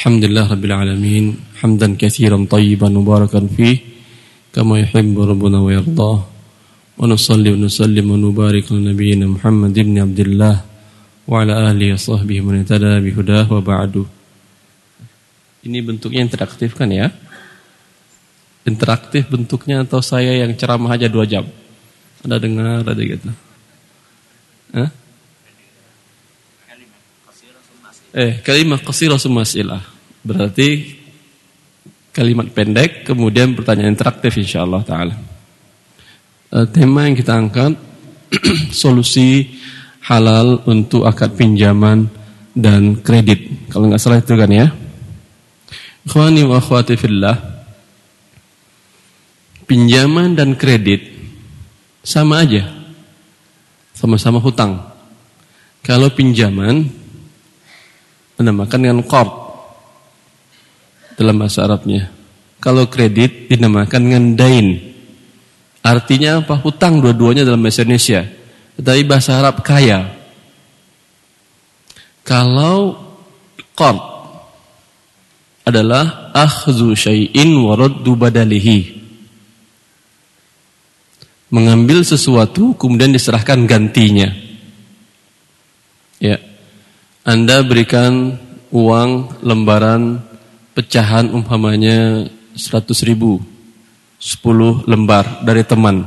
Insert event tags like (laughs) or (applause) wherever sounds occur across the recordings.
الحمد لله رب العالمين حمدا كثيرا طيبا مباركا فيه كما يحب ربنا ويرضاه ونصلي ونسلم ونبارك على نبينا محمد بن عبد الله وعلى آله وصحبه من اهتدى بهداه وبعد Ini bentuknya interaktif kan ya? Interaktif bentuknya atau saya yang ceramah aja dua jam? Ada dengar, ada gitu. Hah? Eh, kalimat qasirah sumas'ilah. Berarti kalimat pendek kemudian pertanyaan interaktif insyaallah taala. E, tema yang kita angkat (clears throat) solusi halal untuk akad pinjaman dan kredit. Kalau nggak salah itu kan ya. Ikhwani wa akhwati fillah. Pinjaman dan kredit sama aja. Sama-sama hutang. Kalau pinjaman dinamakan dengan qard dalam bahasa Arabnya. Kalau kredit dinamakan dengan dain. Artinya apa? Hutang dua-duanya dalam bahasa Indonesia. Tetapi bahasa Arab kaya. Kalau qard adalah akhzu syai'in wa. Mengambil sesuatu kemudian diserahkan gantinya. Ya. Anda berikan uang lembaran pecahan umpamanya 100 ribu 10 lembar dari teman.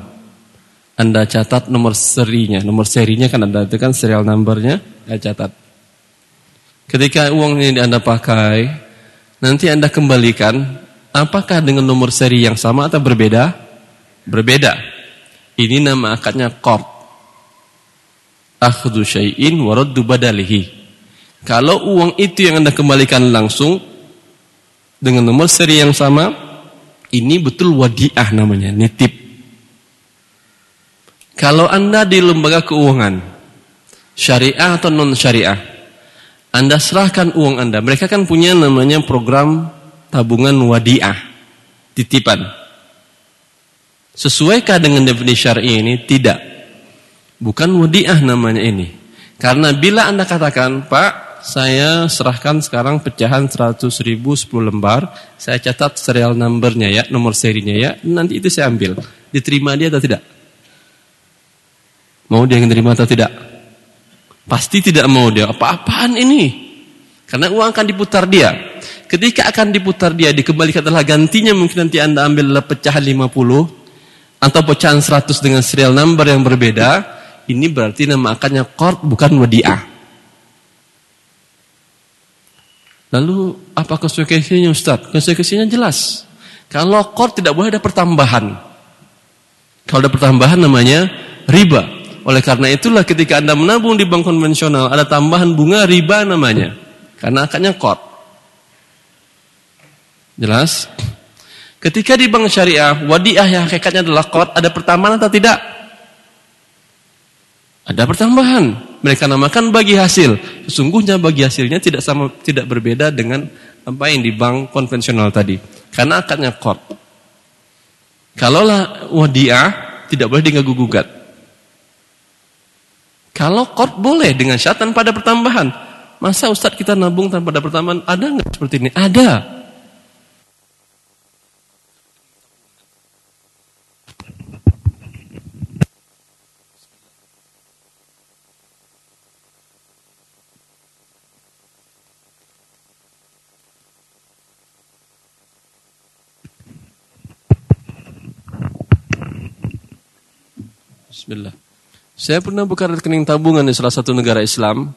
Anda catat nomor serinya. Nomor serinya kan ada itu kan serial numbernya. Anda catat. Ketika uang ini Anda pakai nanti Anda kembalikan apakah dengan nomor seri yang sama atau berbeda? Berbeda. Ini nama akadnya qard akhdhu syai'in wa raddu badalihi kalau uang itu yang Anda kembalikan langsung dengan nomor seri yang sama, ini betul wadiah namanya, nitip. Kalau Anda di lembaga keuangan, syariah atau non syariah, Anda serahkan uang Anda. Mereka kan punya namanya program tabungan wadiah, titipan. Sesuaikah dengan definisi syari ini? Tidak. Bukan wadiah namanya ini. Karena bila Anda katakan, Pak, saya serahkan sekarang pecahan 100 ribu 10 lembar. Saya catat serial numbernya ya, nomor serinya ya. Nanti itu saya ambil. Diterima dia atau tidak? Mau dia yang terima atau tidak? Pasti tidak mau dia. Apa-apaan ini? Karena uang akan diputar dia. Ketika akan diputar dia, dikembalikan adalah gantinya mungkin nanti Anda ambil pecahan 50 atau pecahan 100 dengan serial number yang berbeda. Ini berarti nama akannya qard bukan wadiah. Lalu apa konsekuensinya Ustaz? Konsekuensinya jelas. Kalau kor tidak boleh ada pertambahan. Kalau ada pertambahan namanya riba. Oleh karena itulah ketika Anda menabung di bank konvensional ada tambahan bunga riba namanya. Karena akadnya kor. Jelas? Ketika di bank syariah, wadiah yang hakikatnya adalah kor, ada pertambahan atau tidak? Ada pertambahan mereka namakan bagi hasil. Sesungguhnya bagi hasilnya tidak sama tidak berbeda dengan apa yang di bank konvensional tadi. Karena akadnya qard. Kalaulah wadiah tidak boleh diganggu gugat. Kalau qard boleh dengan syarat tanpa ada pertambahan. Masa Ustadz kita nabung tanpa ada pertambahan? Ada nggak seperti ini? Ada. Bismillah. Saya pernah buka rekening tabungan di salah satu negara Islam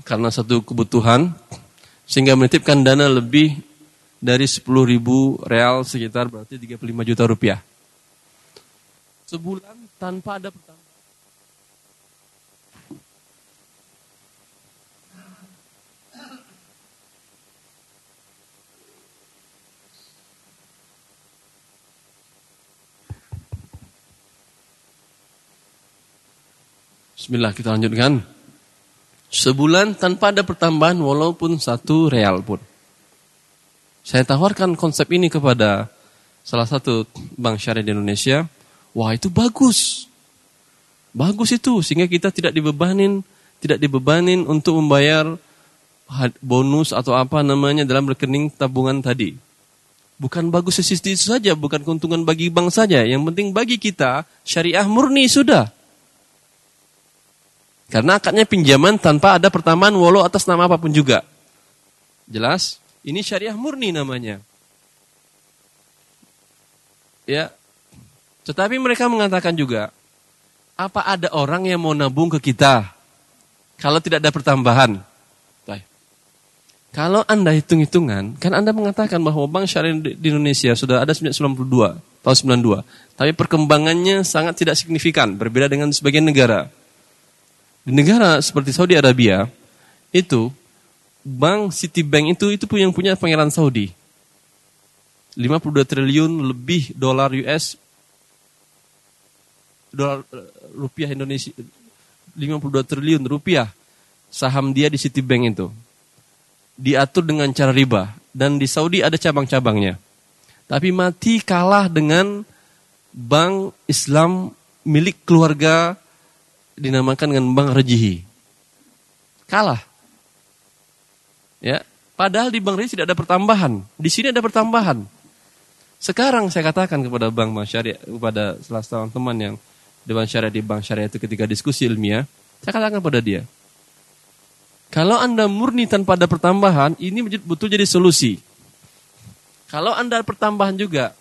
karena satu kebutuhan sehingga menitipkan dana lebih dari 10 ribu real sekitar berarti 35 juta rupiah. Sebulan tanpa ada pertanyaan. Bismillah kita lanjutkan. Sebulan tanpa ada pertambahan walaupun satu real pun. Saya tawarkan konsep ini kepada salah satu bank syariah di Indonesia. Wah itu bagus. Bagus itu sehingga kita tidak dibebanin, tidak dibebanin untuk membayar bonus atau apa namanya dalam rekening tabungan tadi. Bukan bagus sisi itu saja, bukan keuntungan bagi bank saja. Yang penting bagi kita syariah murni sudah. Karena akadnya pinjaman tanpa ada pertambahan walau atas nama apa pun juga. Jelas? Ini syariah murni namanya. Ya. Tetapi mereka mengatakan juga, apa ada orang yang mau nabung ke kita kalau tidak ada pertambahan? Kalau Anda hitung-hitungan, kan Anda mengatakan bahwa bank syariah di Indonesia sudah ada sejak 92, tahun 92. Tapi perkembangannya sangat tidak signifikan, berbeda dengan sebagian negara. Di negara seperti Saudi Arabia, itu bank Citibank itu itu yang punya pangeran Saudi. 52 triliun lebih dolar US dolar eh, rupiah Indonesia 52 triliun rupiah saham dia di Citibank itu diatur dengan cara riba dan di Saudi ada cabang-cabangnya. Tapi mati kalah dengan bank Islam milik keluarga dinamakan dengan bank Rejihi. Kalah. Ya, padahal di bank Rejihi tidak ada pertambahan. Di sini ada pertambahan. Sekarang saya katakan kepada bank syariah kepada salah seorang teman yang dewan syariah di bank syariah itu ketika diskusi ilmiah, saya katakan kepada dia, kalau Anda murni tanpa ada pertambahan, ini betul jadi solusi. Kalau Anda pertambahan juga,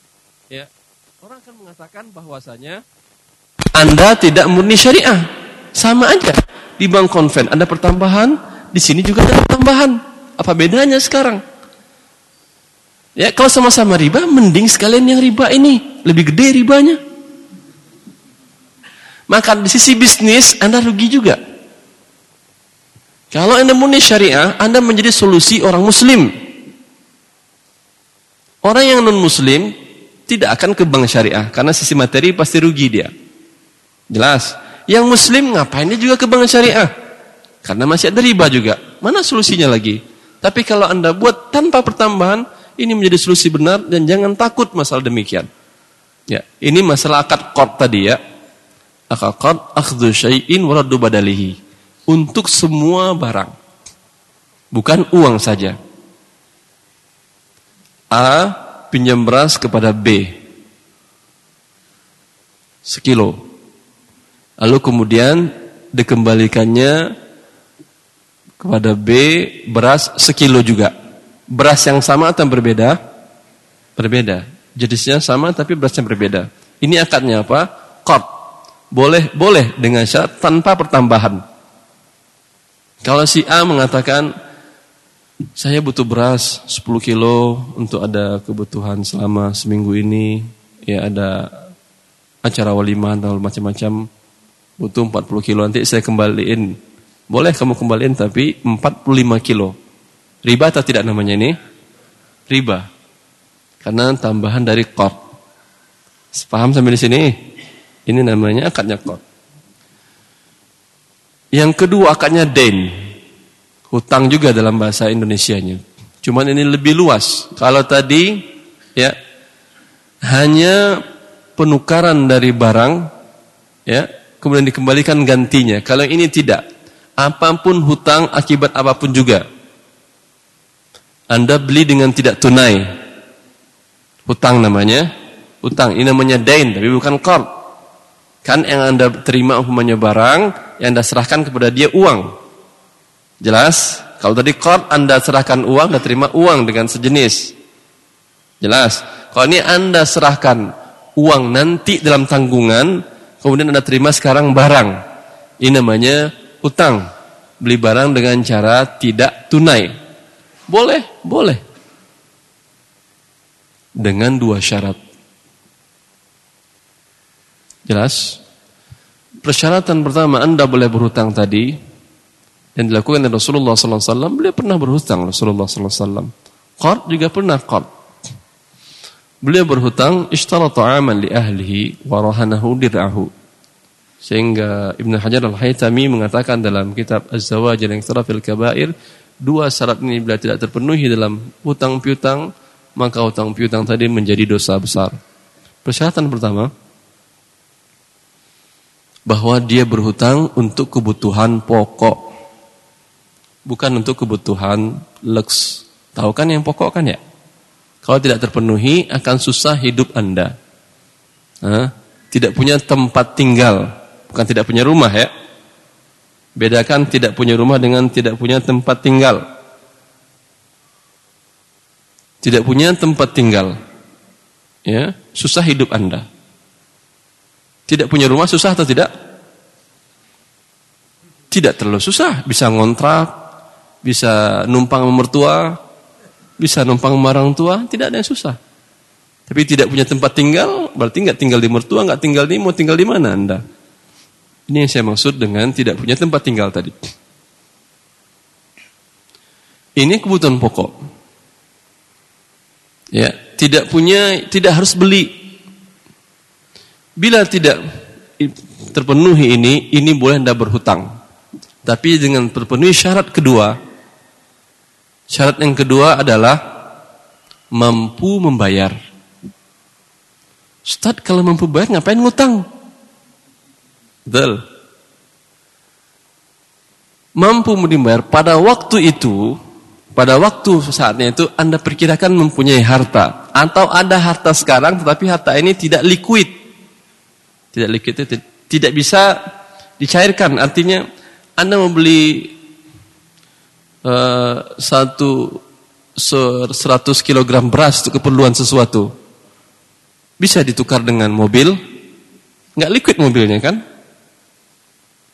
ya orang akan mengatakan bahwasanya Anda tidak murni syariah. Sama aja. Di bank konven Anda pertambahan, di sini juga ada pertambahan. Apa bedanya sekarang? Ya, kalau sama-sama riba, mending sekalian yang riba ini lebih gede ribanya. Maka di sisi bisnis Anda rugi juga. Kalau Anda murni syariah, Anda menjadi solusi orang muslim. Orang yang non-muslim tidak akan ke bank syariah karena sisi materi pasti rugi dia. Jelas. Yang muslim ngapain dia juga ke bank syariah? Karena masih ada riba juga. Mana solusinya lagi? Tapi kalau Anda buat tanpa pertambahan, ini menjadi solusi benar dan jangan takut masalah demikian. Ya, ini masalah akad qard tadi ya. Akad qard akhdhu syai'in wa raddu badalihi untuk semua barang. Bukan uang saja. A pinjam beras kepada B. Sekilo. Lalu kemudian dikembalikannya kepada B beras sekilo juga. Beras yang sama atau berbeda? Berbeda. Jenisnya sama tapi berasnya berbeda. Ini akadnya apa? Kot. Boleh boleh dengan syarat tanpa pertambahan. Kalau si A mengatakan saya butuh beras 10 kilo untuk ada kebutuhan selama seminggu ini, ya ada acara walimah atau macam-macam, butuh 40 kilo nanti saya kembaliin. Boleh kamu kembaliin tapi 45 kilo. Riba atau tidak namanya ini? Riba. Karena tambahan dari kot. Paham sampai di sini? Ini namanya akadnya kot. Yang kedua akadnya den. Hutang juga dalam bahasa Indonesianya. Cuman ini lebih luas. Kalau tadi ya hanya penukaran dari barang ya, kemudian dikembalikan gantinya. Kalau ini tidak. Apa pun hutang akibat apa pun juga. Anda beli dengan tidak tunai. Hutang namanya. Hutang ini namanya dain tapi bukan qard. Kan yang Anda terima umpamanya barang, yang Anda serahkan kepada dia uang. Jelas? Kalau tadi qard Anda serahkan uang, Anda terima uang dengan sejenis. Jelas? Kalau ini Anda serahkan uang nanti dalam tanggungan, kemudian Anda terima sekarang barang. Ini namanya utang. Beli barang dengan cara tidak tunai. Boleh, boleh. Dengan dua syarat. Jelas? Persyaratan pertama Anda boleh berhutang tadi yang dilakukan oleh Rasulullah SAW. Beliau pernah berhutang Rasulullah SAW. Qard juga pernah qard. Beliau berhutang ishtarata aman li ahlihi wa rahanahu dir'ahu. Sehingga Ibn Hajar al-Haytami mengatakan dalam kitab Az-Zawaj yang fil kabair, dua syarat ini bila tidak terpenuhi dalam hutang piutang, maka hutang piutang tadi menjadi dosa besar. Persyaratan pertama, bahwa dia berhutang untuk kebutuhan pokok. Bukan untuk kebutuhan lux. Tahu kan yang pokok kan ya? Kalau tidak terpenuhi akan susah hidup Anda. Hah? Tidak punya tempat tinggal. Bukan tidak punya rumah ya. Bedakan tidak punya rumah dengan tidak punya tempat tinggal. Tidak punya tempat tinggal. Ya, susah hidup Anda. Tidak punya rumah susah atau tidak? Tidak terlalu susah, bisa ngontrak, bisa numpang mertua, bisa numpang marang tua, tidak ada yang susah. Tapi tidak punya tempat tinggal, berarti nggak tinggal di mertua, nggak tinggal di mau tinggal di mana anda? Ini yang saya maksud dengan tidak punya tempat tinggal tadi. Ini kebutuhan pokok. Ya, tidak punya, tidak harus beli. Bila tidak terpenuhi ini, ini boleh anda berhutang. Tapi dengan terpenuhi syarat kedua, Syarat yang kedua adalah mampu membayar. Ustaz kalau mampu bayar ngapain ngutang? Betul. Mampu membayar pada waktu itu, pada waktu saatnya itu Anda perkirakan mempunyai harta atau ada harta sekarang tetapi harta ini tidak liquid. Tidak liquid itu tidak bisa dicairkan. Artinya Anda membeli uh, satu seratus kilogram beras untuk keperluan sesuatu. Bisa ditukar dengan mobil. Nggak liquid mobilnya kan?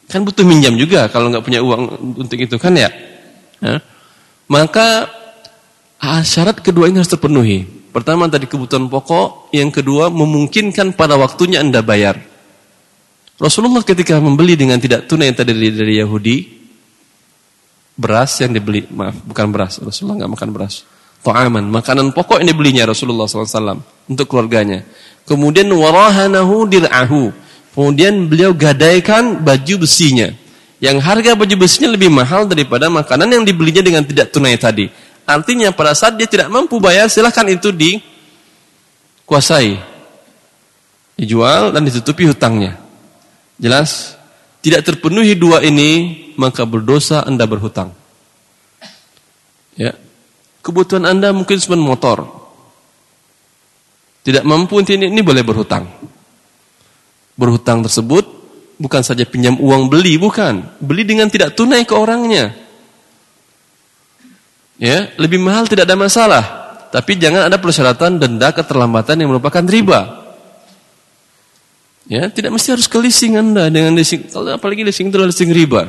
Kan butuh minjam juga kalau nggak punya uang untuk itu kan ya? Nah, maka ah, syarat kedua ini harus terpenuhi. Pertama tadi kebutuhan pokok yang kedua memungkinkan pada waktunya anda bayar. Rasulullah ketika membeli dengan tidak tunai tadi dari, dari Yahudi beras yang dibeli, maaf, bukan beras. Rasulullah nggak makan beras. To'aman, makanan pokok yang dibelinya Rasulullah SAW untuk keluarganya. Kemudian warahanahu dir'ahu. Kemudian beliau gadaikan baju besinya. Yang harga baju besinya lebih mahal daripada makanan yang dibelinya dengan tidak tunai tadi. Artinya pada saat dia tidak mampu bayar, silahkan itu dikuasai. Dijual dan ditutupi hutangnya. Jelas? Tidak terpenuhi dua ini, maka berdosa Anda berhutang. Ya. Kebutuhan Anda mungkin cuma motor. Tidak mampu ini, ini boleh berhutang. Berhutang tersebut bukan saja pinjam uang beli, bukan. Beli dengan tidak tunai ke orangnya. Ya, lebih mahal tidak ada masalah. Tapi jangan ada persyaratan denda keterlambatan yang merupakan riba. Ya, tidak mesti harus ke leasing Anda dengan leasing. Kalau apalagi leasing itu adalah leasing riba.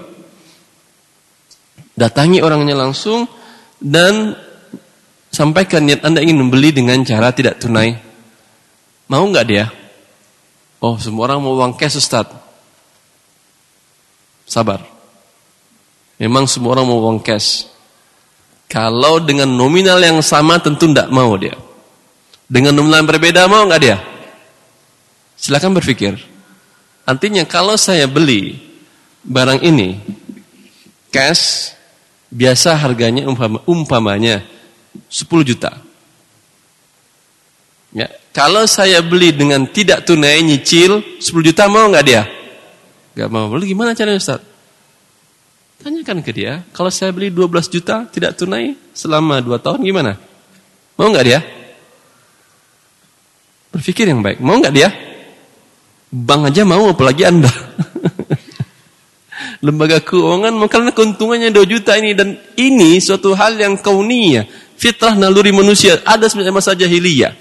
Datangi orangnya langsung dan sampaikan niat Anda ingin membeli dengan cara tidak tunai. Mau nggak dia? Oh, semua orang mau uang cash Ustaz. Sabar. Memang semua orang mau uang cash. Kalau dengan nominal yang sama tentu tidak mau dia. Dengan nominal yang berbeda mau nggak dia? Silakan berpikir. Artinya kalau saya beli barang ini cash Biasa harganya umpama, umpamanya 10 juta. Ya, kalau saya beli dengan tidak tunai nyicil 10 juta mau nggak dia? Gak mau. Lalu gimana caranya Ustaz? Tanyakan ke dia, kalau saya beli 12 juta tidak tunai selama 2 tahun gimana? Mau nggak dia? Berpikir yang baik. Mau nggak dia? Bang aja mau apalagi Anda. (laughs) lembaga keuangan karena keuntungannya 2 juta ini. Dan ini suatu hal yang kauniyah. Fitrah naluri manusia. Ada sebenarnya masa jahiliyah.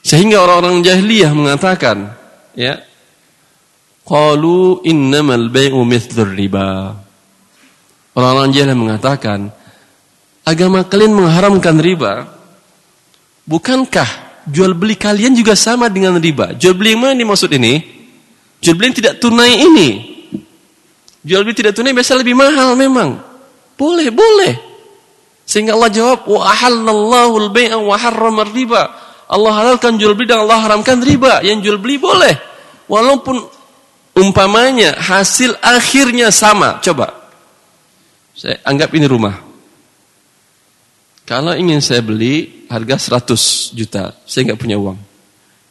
Sehingga orang-orang jahiliyah mengatakan ya qalu innamal bai'u mithlur riba. Orang-orang jahiliyah mengatakan agama kalian mengharamkan riba. Bukankah jual beli kalian juga sama dengan riba jual beli yang mana dimaksud ini jual beli yang tidak tunai ini Jual beli tidak tunai biasa lebih mahal memang. Boleh, boleh. Sehingga Allah jawab, wa ahallallahu al-bai'a wa harrama riba. Allah halalkan jual beli dan Allah haramkan riba. Yang jual beli boleh. Walaupun umpamanya hasil akhirnya sama. Coba. Saya anggap ini rumah. Kalau ingin saya beli harga 100 juta, saya nggak punya uang.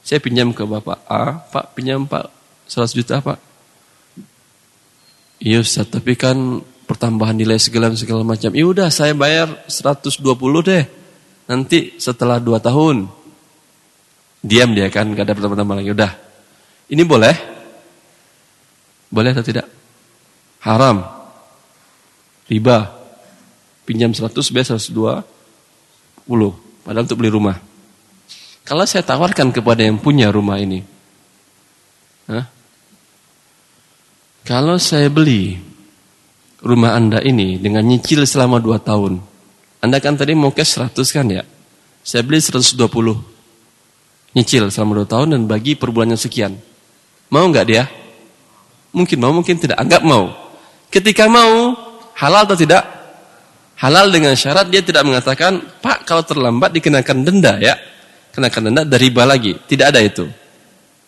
Saya pinjam ke Bapak A, Pak pinjam Pak 100 juta Pak. Iya Ustaz, tapi kan pertambahan nilai segala segala macam. Ya udah saya bayar 120 deh. Nanti setelah 2 tahun. Diam dia kan, gak ada pertama-tama lagi. Udah. Ini boleh? Boleh atau tidak? Haram. Riba. Pinjam 100, bayar 120. Padahal untuk beli rumah. Kalau saya tawarkan kepada yang punya rumah ini. Hah? Kalau saya beli rumah Anda ini dengan nyicil selama 2 tahun. Anda kan tadi mau cash 100 kan ya? Saya beli 120. Nyicil selama 2 tahun dan bagi per bulannya sekian. Mau nggak dia? Mungkin mau, mungkin tidak. Anggap mau. Ketika mau, halal atau tidak? Halal dengan syarat dia tidak mengatakan, Pak kalau terlambat dikenakan denda ya. Kenakan denda dari riba lagi. Tidak ada itu.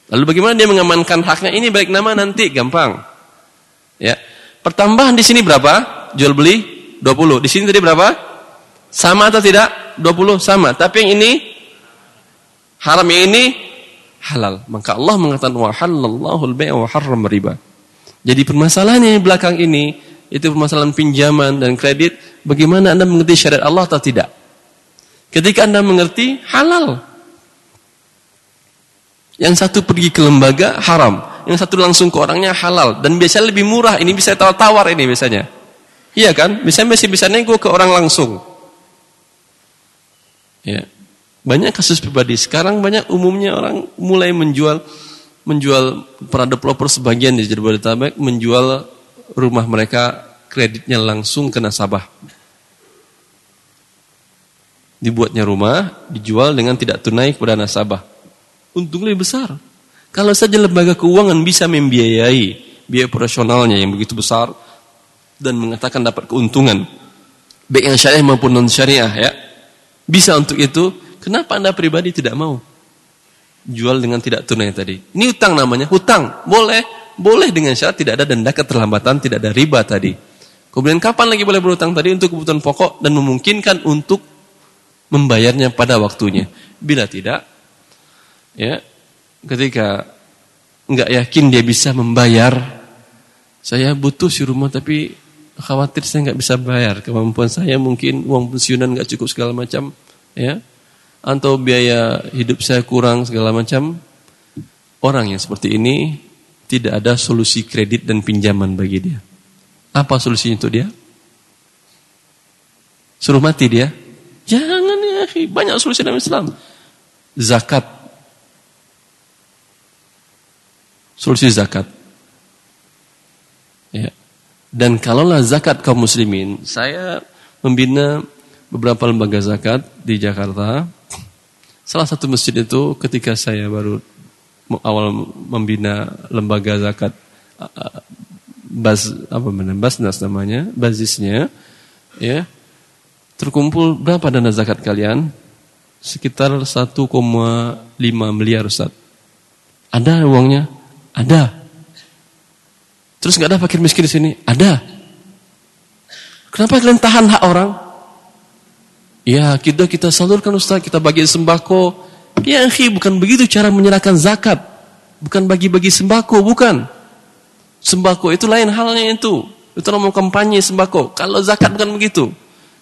Lalu bagaimana dia mengamankan haknya? Ini baik nama nanti, gampang. Ya. Pertambahan di sini berapa? Jual beli 20. Di sini tadi berapa? Sama atau tidak? 20 sama. Tapi yang ini haram yang ini halal. Maka Allah mengatakan wa halallahu al-bai' wa harram riba. Jadi permasalahan yang belakang ini itu permasalahan pinjaman dan kredit. Bagaimana Anda mengerti syariat Allah atau tidak? Ketika Anda mengerti halal. Yang satu pergi ke lembaga haram. Yang satu langsung ke orangnya halal. Dan biasanya lebih murah. Ini bisa tawar-tawar ini biasanya. Iya kan? Biasanya masih bisa nego ke orang langsung. Ya. Banyak kasus pribadi. Sekarang banyak umumnya orang mulai menjual menjual para developer sebagian di Jabodetabek menjual rumah mereka kreditnya langsung ke nasabah. Dibuatnya rumah dijual dengan tidak tunai kepada nasabah. Untung lebih besar. Kalau saja lembaga keuangan bisa membiayai biaya operasionalnya yang begitu besar dan mengatakan dapat keuntungan baik yang syariah maupun non syariah ya bisa untuk itu kenapa anda pribadi tidak mau? Jual dengan tidak tunai tadi. Ini hutang namanya hutang. Boleh boleh dengan syarat tidak ada denda keterlambatan tidak ada riba tadi. Kemudian kapan lagi boleh berhutang tadi untuk kebutuhan pokok dan memungkinkan untuk membayarnya pada waktunya? Bila tidak ya ketika nggak yakin dia bisa membayar, saya butuh si rumah tapi khawatir saya nggak bisa bayar, kemampuan saya mungkin uang pensiunan nggak cukup segala macam, ya, atau biaya hidup saya kurang segala macam. Orang yang seperti ini tidak ada solusi kredit dan pinjaman bagi dia. Apa solusinya untuk dia? Suruh mati dia? Jangan ya, banyak solusi dalam Islam. Zakat solusi zakat. Ya. Dan kalaulah zakat kaum muslimin, saya membina beberapa lembaga zakat di Jakarta. Salah satu masjid itu ketika saya baru awal membina lembaga zakat bas apa namanya basnas namanya basisnya ya terkumpul berapa dana zakat kalian sekitar 1,5 miliar Ustaz ada uangnya ada. Terus nggak ada fakir miskin di sini? Ada. Kenapa kalian tahan hak orang? Ya, kita kita salurkan Ustaz, kita bagi sembako. Ya, akhi, bukan begitu cara menyerahkan zakat. Bukan bagi-bagi sembako, bukan. Sembako itu lain halnya itu. Itu nama kampanye sembako. Kalau zakat bukan begitu.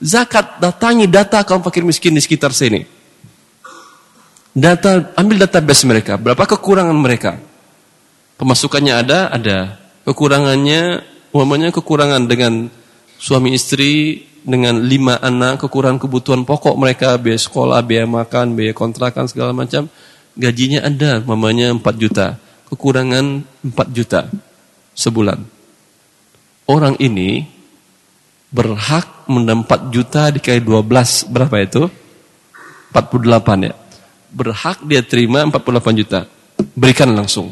Zakat datangi data kaum fakir miskin di sekitar sini. Data, ambil database mereka, berapa kekurangan mereka. Pemasukannya ada, ada. Kekurangannya, umpamanya kekurangan dengan suami istri, dengan lima anak, kekurangan kebutuhan pokok mereka, biaya sekolah, biaya makan, biaya kontrakan, segala macam. Gajinya ada, mamanya 4 juta. Kekurangan 4 juta sebulan. Orang ini berhak mendapat juta dikali 12, berapa itu? 48 ya. Berhak dia terima 48 juta. Berikan langsung.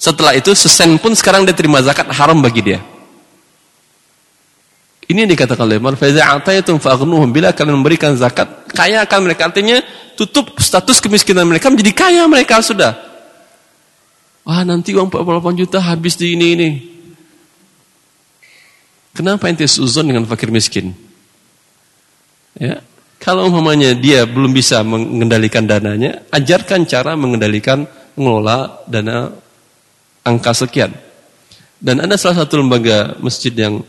Setelah itu sesen pun sekarang dia terima zakat haram bagi dia. Ini yang dikatakan oleh Umar, "Faiza ataitum fa'ghnuhum." Bila kalian memberikan zakat, kaya akan mereka. Artinya tutup status kemiskinan mereka menjadi kaya mereka sudah. Wah, nanti uang 48 juta habis di ini ini. Kenapa ente suzon dengan fakir miskin? Ya, kalau umpamanya dia belum bisa mengendalikan dananya, ajarkan cara mengendalikan mengelola dana angka sekian. Dan ada salah satu lembaga masjid yang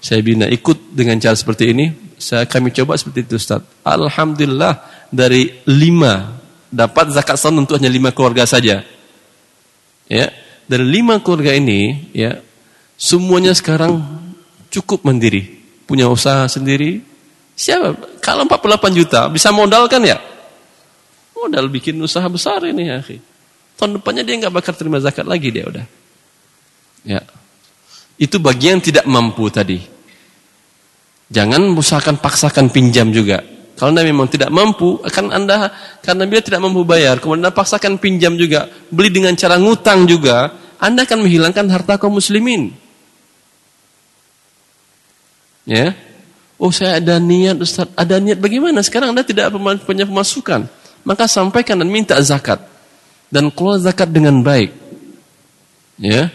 saya bina ikut dengan cara seperti ini. Saya kami coba seperti itu Ustaz. Alhamdulillah dari lima dapat zakat sound untuk hanya lima keluarga saja. Ya, dari lima keluarga ini ya semuanya sekarang cukup mandiri, punya usaha sendiri. Siapa? Kalau 48 juta bisa modal kan ya? Modal bikin usaha besar ini ya, Tahun depannya dia nggak bakal terima zakat lagi dia udah. Ya. Itu bagian tidak mampu tadi. Jangan usahakan paksakan pinjam juga. Kalau Anda memang tidak mampu, akan Anda karena dia tidak mampu bayar, kemudian Anda paksakan pinjam juga, beli dengan cara ngutang juga, Anda akan menghilangkan harta kaum muslimin. Ya. Oh, saya ada niat Ustaz. Ada niat bagaimana? Sekarang Anda tidak punya pemasukan. Maka sampaikan dan minta zakat. Dan keluar zakat dengan baik. Ya.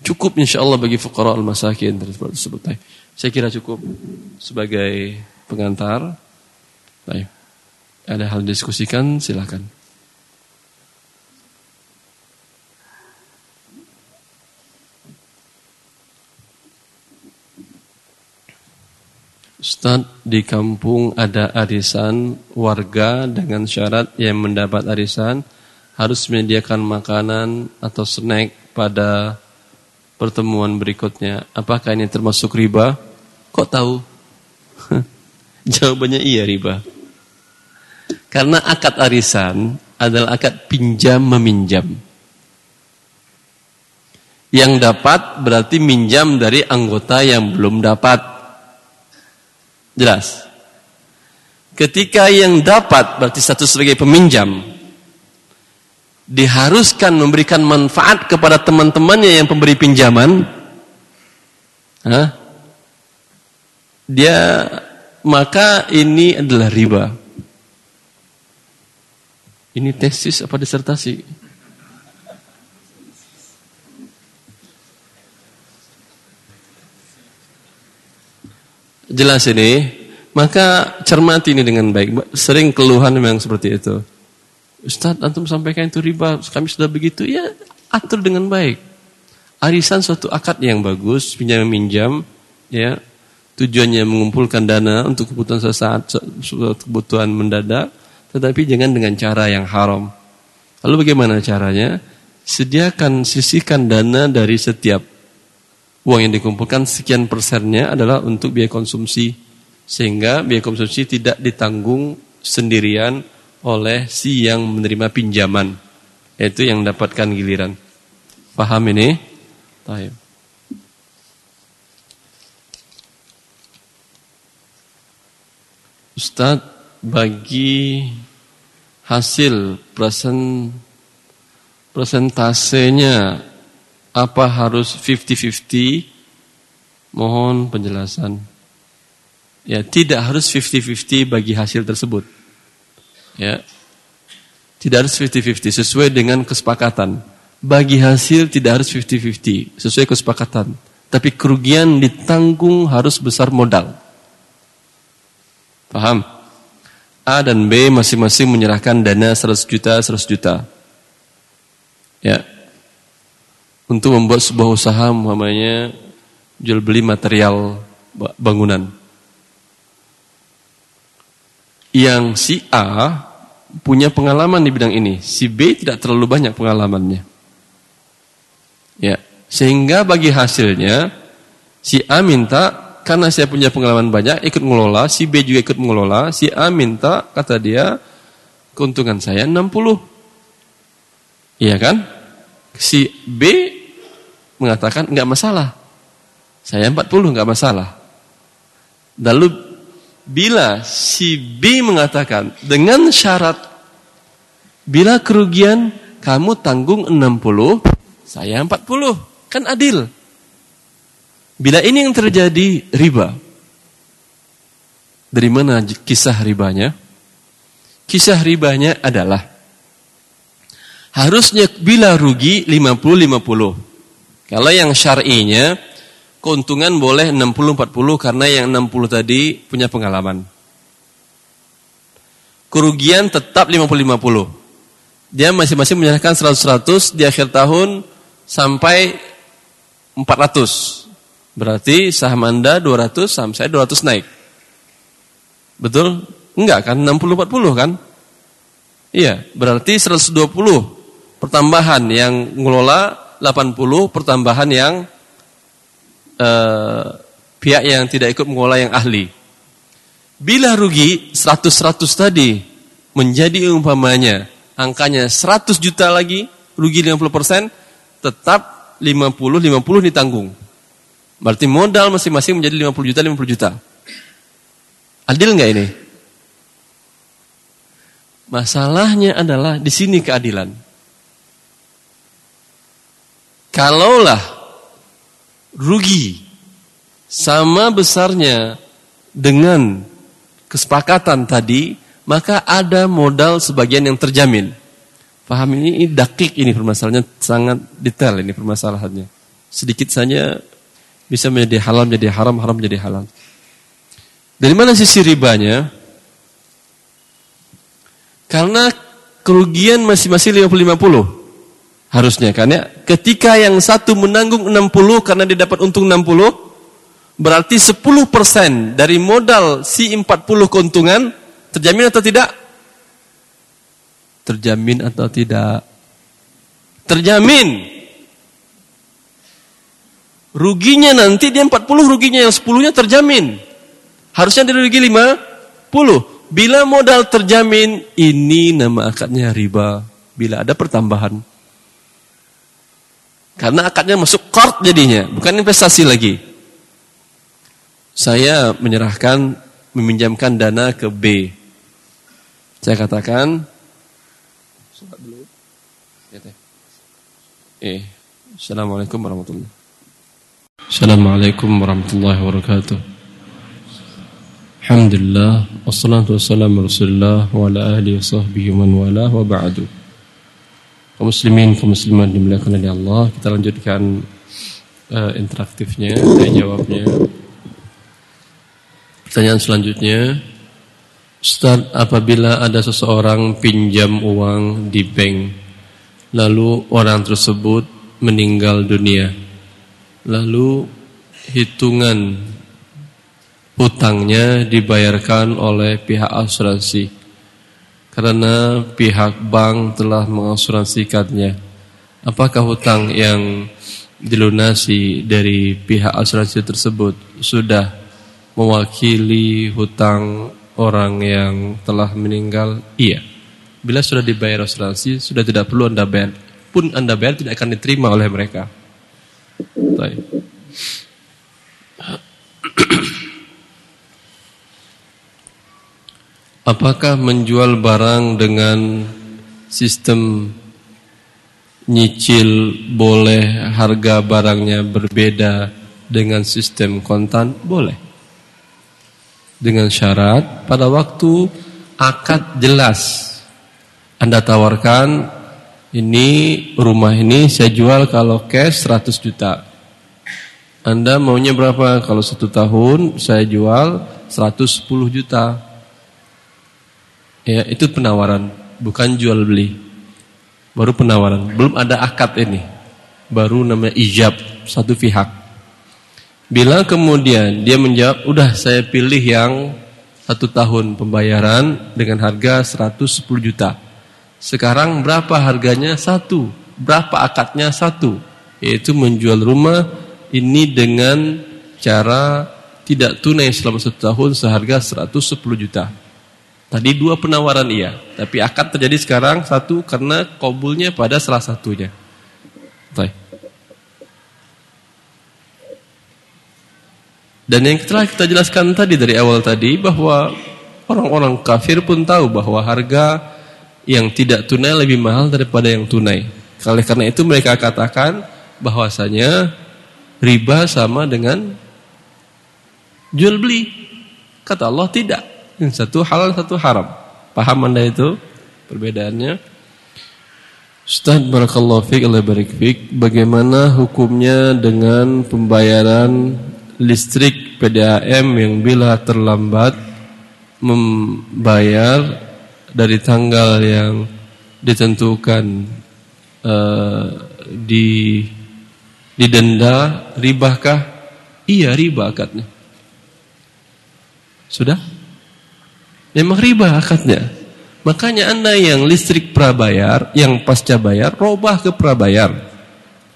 Cukup insya Allah bagi fuqara al-masakin tersebut. Saya kira cukup sebagai pengantar. Baik. Ada hal diskusikan silakan. Ustaz, di kampung ada arisan warga dengan syarat yang mendapat arisan harus menyediakan makanan atau snack pada pertemuan berikutnya. Apakah ini termasuk riba? Kok tahu? (laughs) Jawabannya iya riba. Karena akad arisan adalah akad pinjam meminjam. Yang dapat berarti minjam dari anggota yang belum dapat. Jelas. Ketika yang dapat berarti satu sebagai peminjam diharuskan memberikan manfaat kepada teman-temannya yang pemberi pinjaman, Hah? dia maka ini adalah riba. Ini tesis apa disertasi? Jelas ini, maka cermati ini dengan baik. Sering keluhan memang seperti itu. Ustaz, antum sampaikan itu riba, kami sudah begitu. Ya, atur dengan baik. Arisan suatu akad yang bagus, pinjam minjam, ya. Tujuannya mengumpulkan dana untuk kebutuhan sesaat, kebutuhan mendadak, tetapi jangan dengan cara yang haram. Lalu bagaimana caranya? Sediakan, sisihkan dana dari setiap uang yang dikumpulkan, sekian persennya adalah untuk biaya konsumsi. Sehingga biaya konsumsi tidak ditanggung sendirian oleh si yang menerima pinjaman. Yaitu yang mendapatkan giliran. Paham ini? Taib. Ustadz, bagi hasil present, presentasenya apa harus 50-50? Mohon penjelasan. Ya, tidak harus 50-50 bagi hasil tersebut. Ya. Tidak harus 50-50 sesuai dengan kesepakatan. Bagi hasil tidak harus 50-50 sesuai kesepakatan. Tapi kerugian ditanggung harus besar modal. Paham? A dan B masing-masing menyerahkan dana 100 juta, 100 juta. Ya. Untuk membuat sebuah usaha namanya jual beli material bangunan. Yang si A punya pengalaman di bidang ini, si B tidak terlalu banyak pengalamannya. Ya, sehingga bagi hasilnya si A minta karena saya punya pengalaman banyak ikut mengelola, si B juga ikut mengelola, si A minta kata dia keuntungan saya 60. Iya kan? Si B mengatakan enggak masalah. Saya 40 enggak masalah. Lalu Bila si B mengatakan dengan syarat bila kerugian kamu tanggung 60, saya 40, kan adil. Bila ini yang terjadi riba. Dari mana kisah ribanya? Kisah ribanya adalah harusnya bila rugi 50-50. Kalau yang syar'inya keuntungan boleh 60-40 karena yang 60 tadi punya pengalaman. Kerugian tetap 50-50. Dia masing-masing menyerahkan 100-100 di akhir tahun sampai 400. Berarti saham Anda 200, saham saya 200 naik. Betul? Enggak kan? 60-40 kan? Iya, berarti 120 pertambahan yang ngelola 80 pertambahan yang eh, pihak yang tidak ikut mengelola yang ahli. Bila rugi 100-100 tadi menjadi umpamanya angkanya 100 juta lagi, rugi 50%, tetap 50-50 ditanggung. Berarti modal masing-masing menjadi 50 juta, 50 juta. Adil nggak ini? Masalahnya adalah di sini keadilan. Kalaulah rugi sama besarnya dengan kesepakatan tadi, maka ada modal sebagian yang terjamin. Paham ini, ini dakik ini permasalahannya sangat detail ini permasalahannya. Sedikit saja bisa menjadi halal menjadi haram, haram menjadi halal. Dari mana sisi ribanya? Karena kerugian masing-masing 50-50 harusnya kan ya. Ketika yang satu menanggung 60 karena dia dapat untung 60, berarti 10% dari modal si 40 keuntungan terjamin atau tidak? Terjamin atau tidak? Terjamin. Ruginya nanti dia 40, ruginya yang 10-nya terjamin. Harusnya dia rugi 50. Bila modal terjamin, ini nama akadnya riba. Bila ada pertambahan. Karena akadnya masuk kort jadinya, bukan investasi lagi. Saya menyerahkan, meminjamkan dana ke B. Saya katakan, Eh, Assalamualaikum warahmatullahi Assalamualaikum warahmatullahi wabarakatuh. Alhamdulillah, wassalatu wassalamu rasulullah wa ala ahli wa sahbihi man wala wa ba'du. Kaum muslimin, kaum muslimat dimuliakan oleh Allah, kita lanjutkan uh, interaktifnya, tanya jawabnya. Pertanyaan selanjutnya, Ustaz, apabila ada seseorang pinjam uang di bank Lalu orang tersebut meninggal dunia. Lalu hitungan hutangnya dibayarkan oleh pihak asuransi. Karena pihak bank telah mengasuransikannya. Apakah hutang yang dilunasi dari pihak asuransi tersebut sudah mewakili hutang orang yang telah meninggal? Iya. Bila sudah dibayar asuransi, sudah tidak perlu Anda bayar. Pun Anda bayar tidak akan diterima oleh mereka. Baik. Apakah menjual barang dengan sistem nyicil boleh harga barangnya berbeda dengan sistem kontan? Boleh. Dengan syarat pada waktu akad jelas anda tawarkan ini rumah ini saya jual kalau cash 100 juta. Anda maunya berapa? Kalau satu tahun saya jual 110 juta. Ya, itu penawaran, bukan jual beli. Baru penawaran, belum ada akad ini. Baru namanya ijab, satu pihak. Bila kemudian dia menjawab, udah saya pilih yang satu tahun pembayaran dengan harga 110 juta. Sekarang berapa harganya? Satu. Berapa akadnya? Satu. Yaitu menjual rumah ini dengan cara tidak tunai selama satu tahun seharga 110 juta. Tadi dua penawaran iya. Tapi akad terjadi sekarang satu karena kabulnya pada salah satunya. Baik. Dan yang telah kita jelaskan tadi dari awal tadi bahwa orang-orang kafir pun tahu bahwa harga yang tidak tunai lebih mahal daripada yang tunai. Oleh karena itu mereka katakan bahwasanya riba sama dengan jual beli. Kata Allah tidak. Satu halal, satu haram. Paham Anda itu perbedaannya? Ustaz barakallahu fiik Allah barik. Bagaimana hukumnya dengan pembayaran listrik PDAM yang bila terlambat membayar dari tanggal yang ditentukan uh, di Didenda, ribahkah? Iya, riba akadnya. Sudah? Memang riba akadnya. Makanya Anda yang listrik prabayar, yang pasca bayar, robah ke prabayar.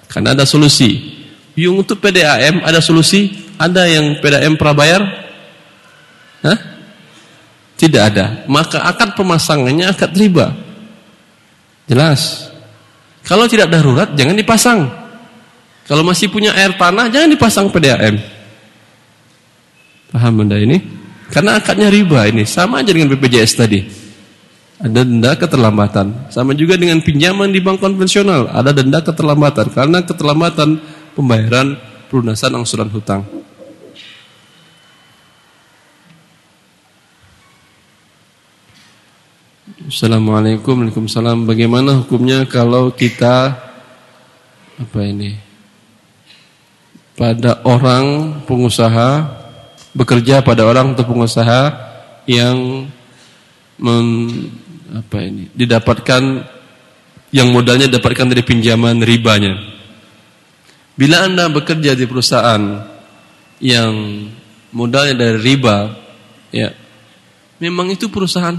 Karena ada solusi. Yung untuk PDAM ada solusi? Ada yang PDAM prabayar? Hah? Tidak ada. Maka akad pemasangannya akad riba. Jelas. Kalau tidak darurat jangan dipasang. Kalau masih punya air tanah jangan dipasang PDAM. Paham Anda ini? Karena akadnya riba ini sama aja dengan BPJS tadi. Ada denda keterlambatan. Sama juga dengan pinjaman di bank konvensional, ada denda keterlambatan karena keterlambatan pembayaran pelunasan angsuran hutang. Assalamualaikum Waalaikumsalam Bagaimana hukumnya kalau kita Apa ini Pada orang pengusaha Bekerja pada orang atau pengusaha Yang men, Apa ini Didapatkan Yang modalnya didapatkan dari pinjaman ribanya. Bila anda bekerja di perusahaan Yang Modalnya dari riba Ya Memang itu perusahaan.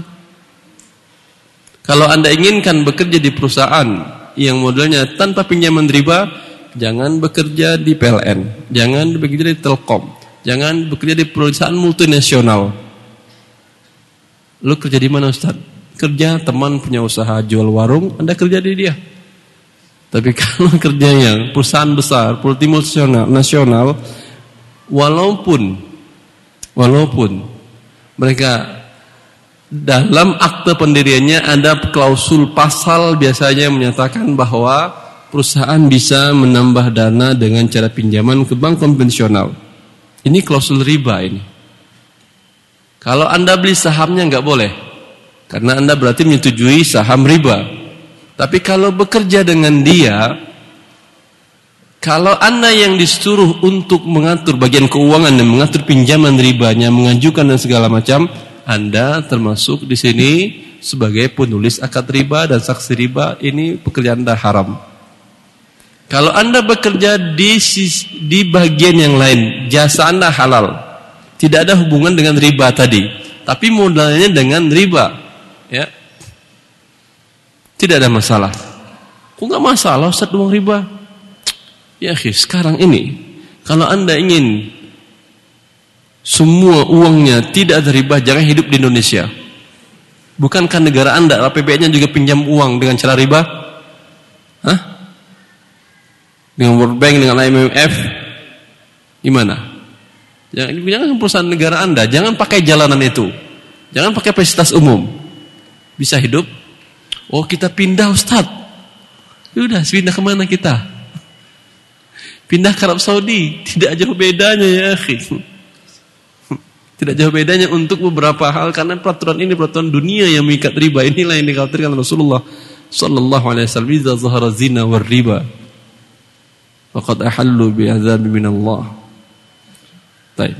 Kalau Anda inginkan bekerja di perusahaan yang modalnya tanpa pinjaman riba, jangan bekerja di PLN, jangan bekerja di Telkom, jangan bekerja di perusahaan multinasional. Lu kerja di mana Ustaz? Kerja teman punya usaha jual warung, Anda kerja di dia. Tapi (laughs) kalau kerja yang perusahaan besar, multinasional, nasional, walaupun walaupun mereka dalam akte pendiriannya ada klausul pasal biasanya menyatakan bahwa perusahaan bisa menambah dana dengan cara pinjaman ke bank konvensional. Ini klausul riba ini. Kalau Anda beli sahamnya nggak boleh. Karena Anda berarti menyetujui saham riba. Tapi kalau bekerja dengan dia, kalau Anda yang disuruh untuk mengatur bagian keuangan dan mengatur pinjaman ribanya, mengajukan dan segala macam, anda termasuk di sini sebagai penulis akad riba dan saksi riba ini pekerjaan Anda haram. Kalau Anda bekerja di di bagian yang lain, jasa Anda halal. Tidak ada hubungan dengan riba tadi, tapi modalnya dengan riba, ya. Tidak ada masalah. Kok nggak masalah Ustaz uang riba? Ya, sekarang ini kalau Anda ingin semua uangnya tidak ada riba, jangan hidup di Indonesia. Bukankah negara Anda APBN-nya juga pinjam uang dengan cara riba? Hah? Dengan World Bank, dengan IMF? Gimana? Jangan, jangan perusahaan negara Anda, jangan pakai jalanan itu. Jangan pakai fasilitas umum. Bisa hidup? Oh kita pindah Ustaz. Ya pindah ke mana kita? Pindah ke Arab Saudi. Tidak jauh bedanya ya akhirnya. (laughs) Tidak jauh bedanya untuk beberapa hal karena peraturan ini peraturan dunia yang mengikat riba. Inilah yang dikhawatirkan Rasulullah sallallahu alaihi wasallam zahara zina war riba faqad ahallu bi adzab min Allah. Baik.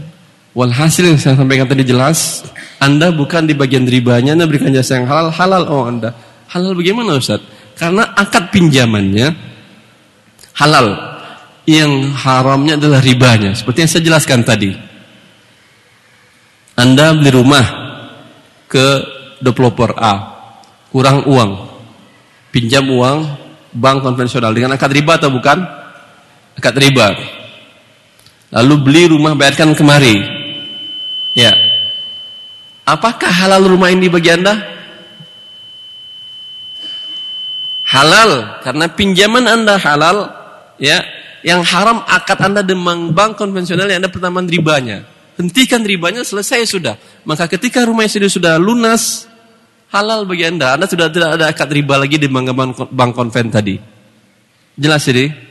Walhasil yang saya sampaikan tadi jelas, Anda bukan di bagian ribanya, Anda berikan jasa yang halal, halal oh Anda. Halal bagaimana Ustaz? Karena akad pinjamannya halal. Yang haramnya adalah ribanya, seperti yang saya jelaskan tadi. Anda beli rumah ke developer A, kurang uang, pinjam uang bank konvensional dengan akad riba atau bukan? Akad riba. Lalu beli rumah bayarkan kemari. Ya. Apakah halal rumah ini bagi Anda? Halal karena pinjaman Anda halal, ya. Yang haram akad Anda dengan bank konvensional yang ada pertambahan ribanya. Hentikan ribanya selesai sudah. Maka ketika rumah istri sudah lunas, halal bagi anda. Anda sudah tidak ada akad riba lagi di bank konven tadi. Jelas ini?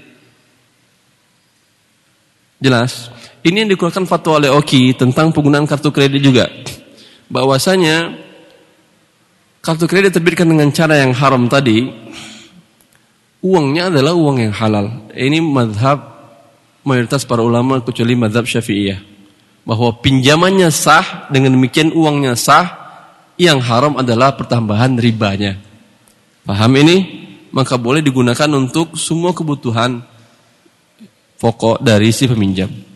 Jelas. Ini yang dikeluarkan fatwa oleh Oki tentang penggunaan kartu kredit juga. Bahwasanya kartu kredit terbitkan dengan cara yang haram tadi, uangnya adalah uang yang halal. Ini madhab mayoritas para ulama kecuali madhab syafi'iyah bahwa pinjamannya sah, dengan demikian uangnya sah, yang haram adalah pertambahan ribanya. Paham ini? Maka boleh digunakan untuk semua kebutuhan pokok dari si peminjam.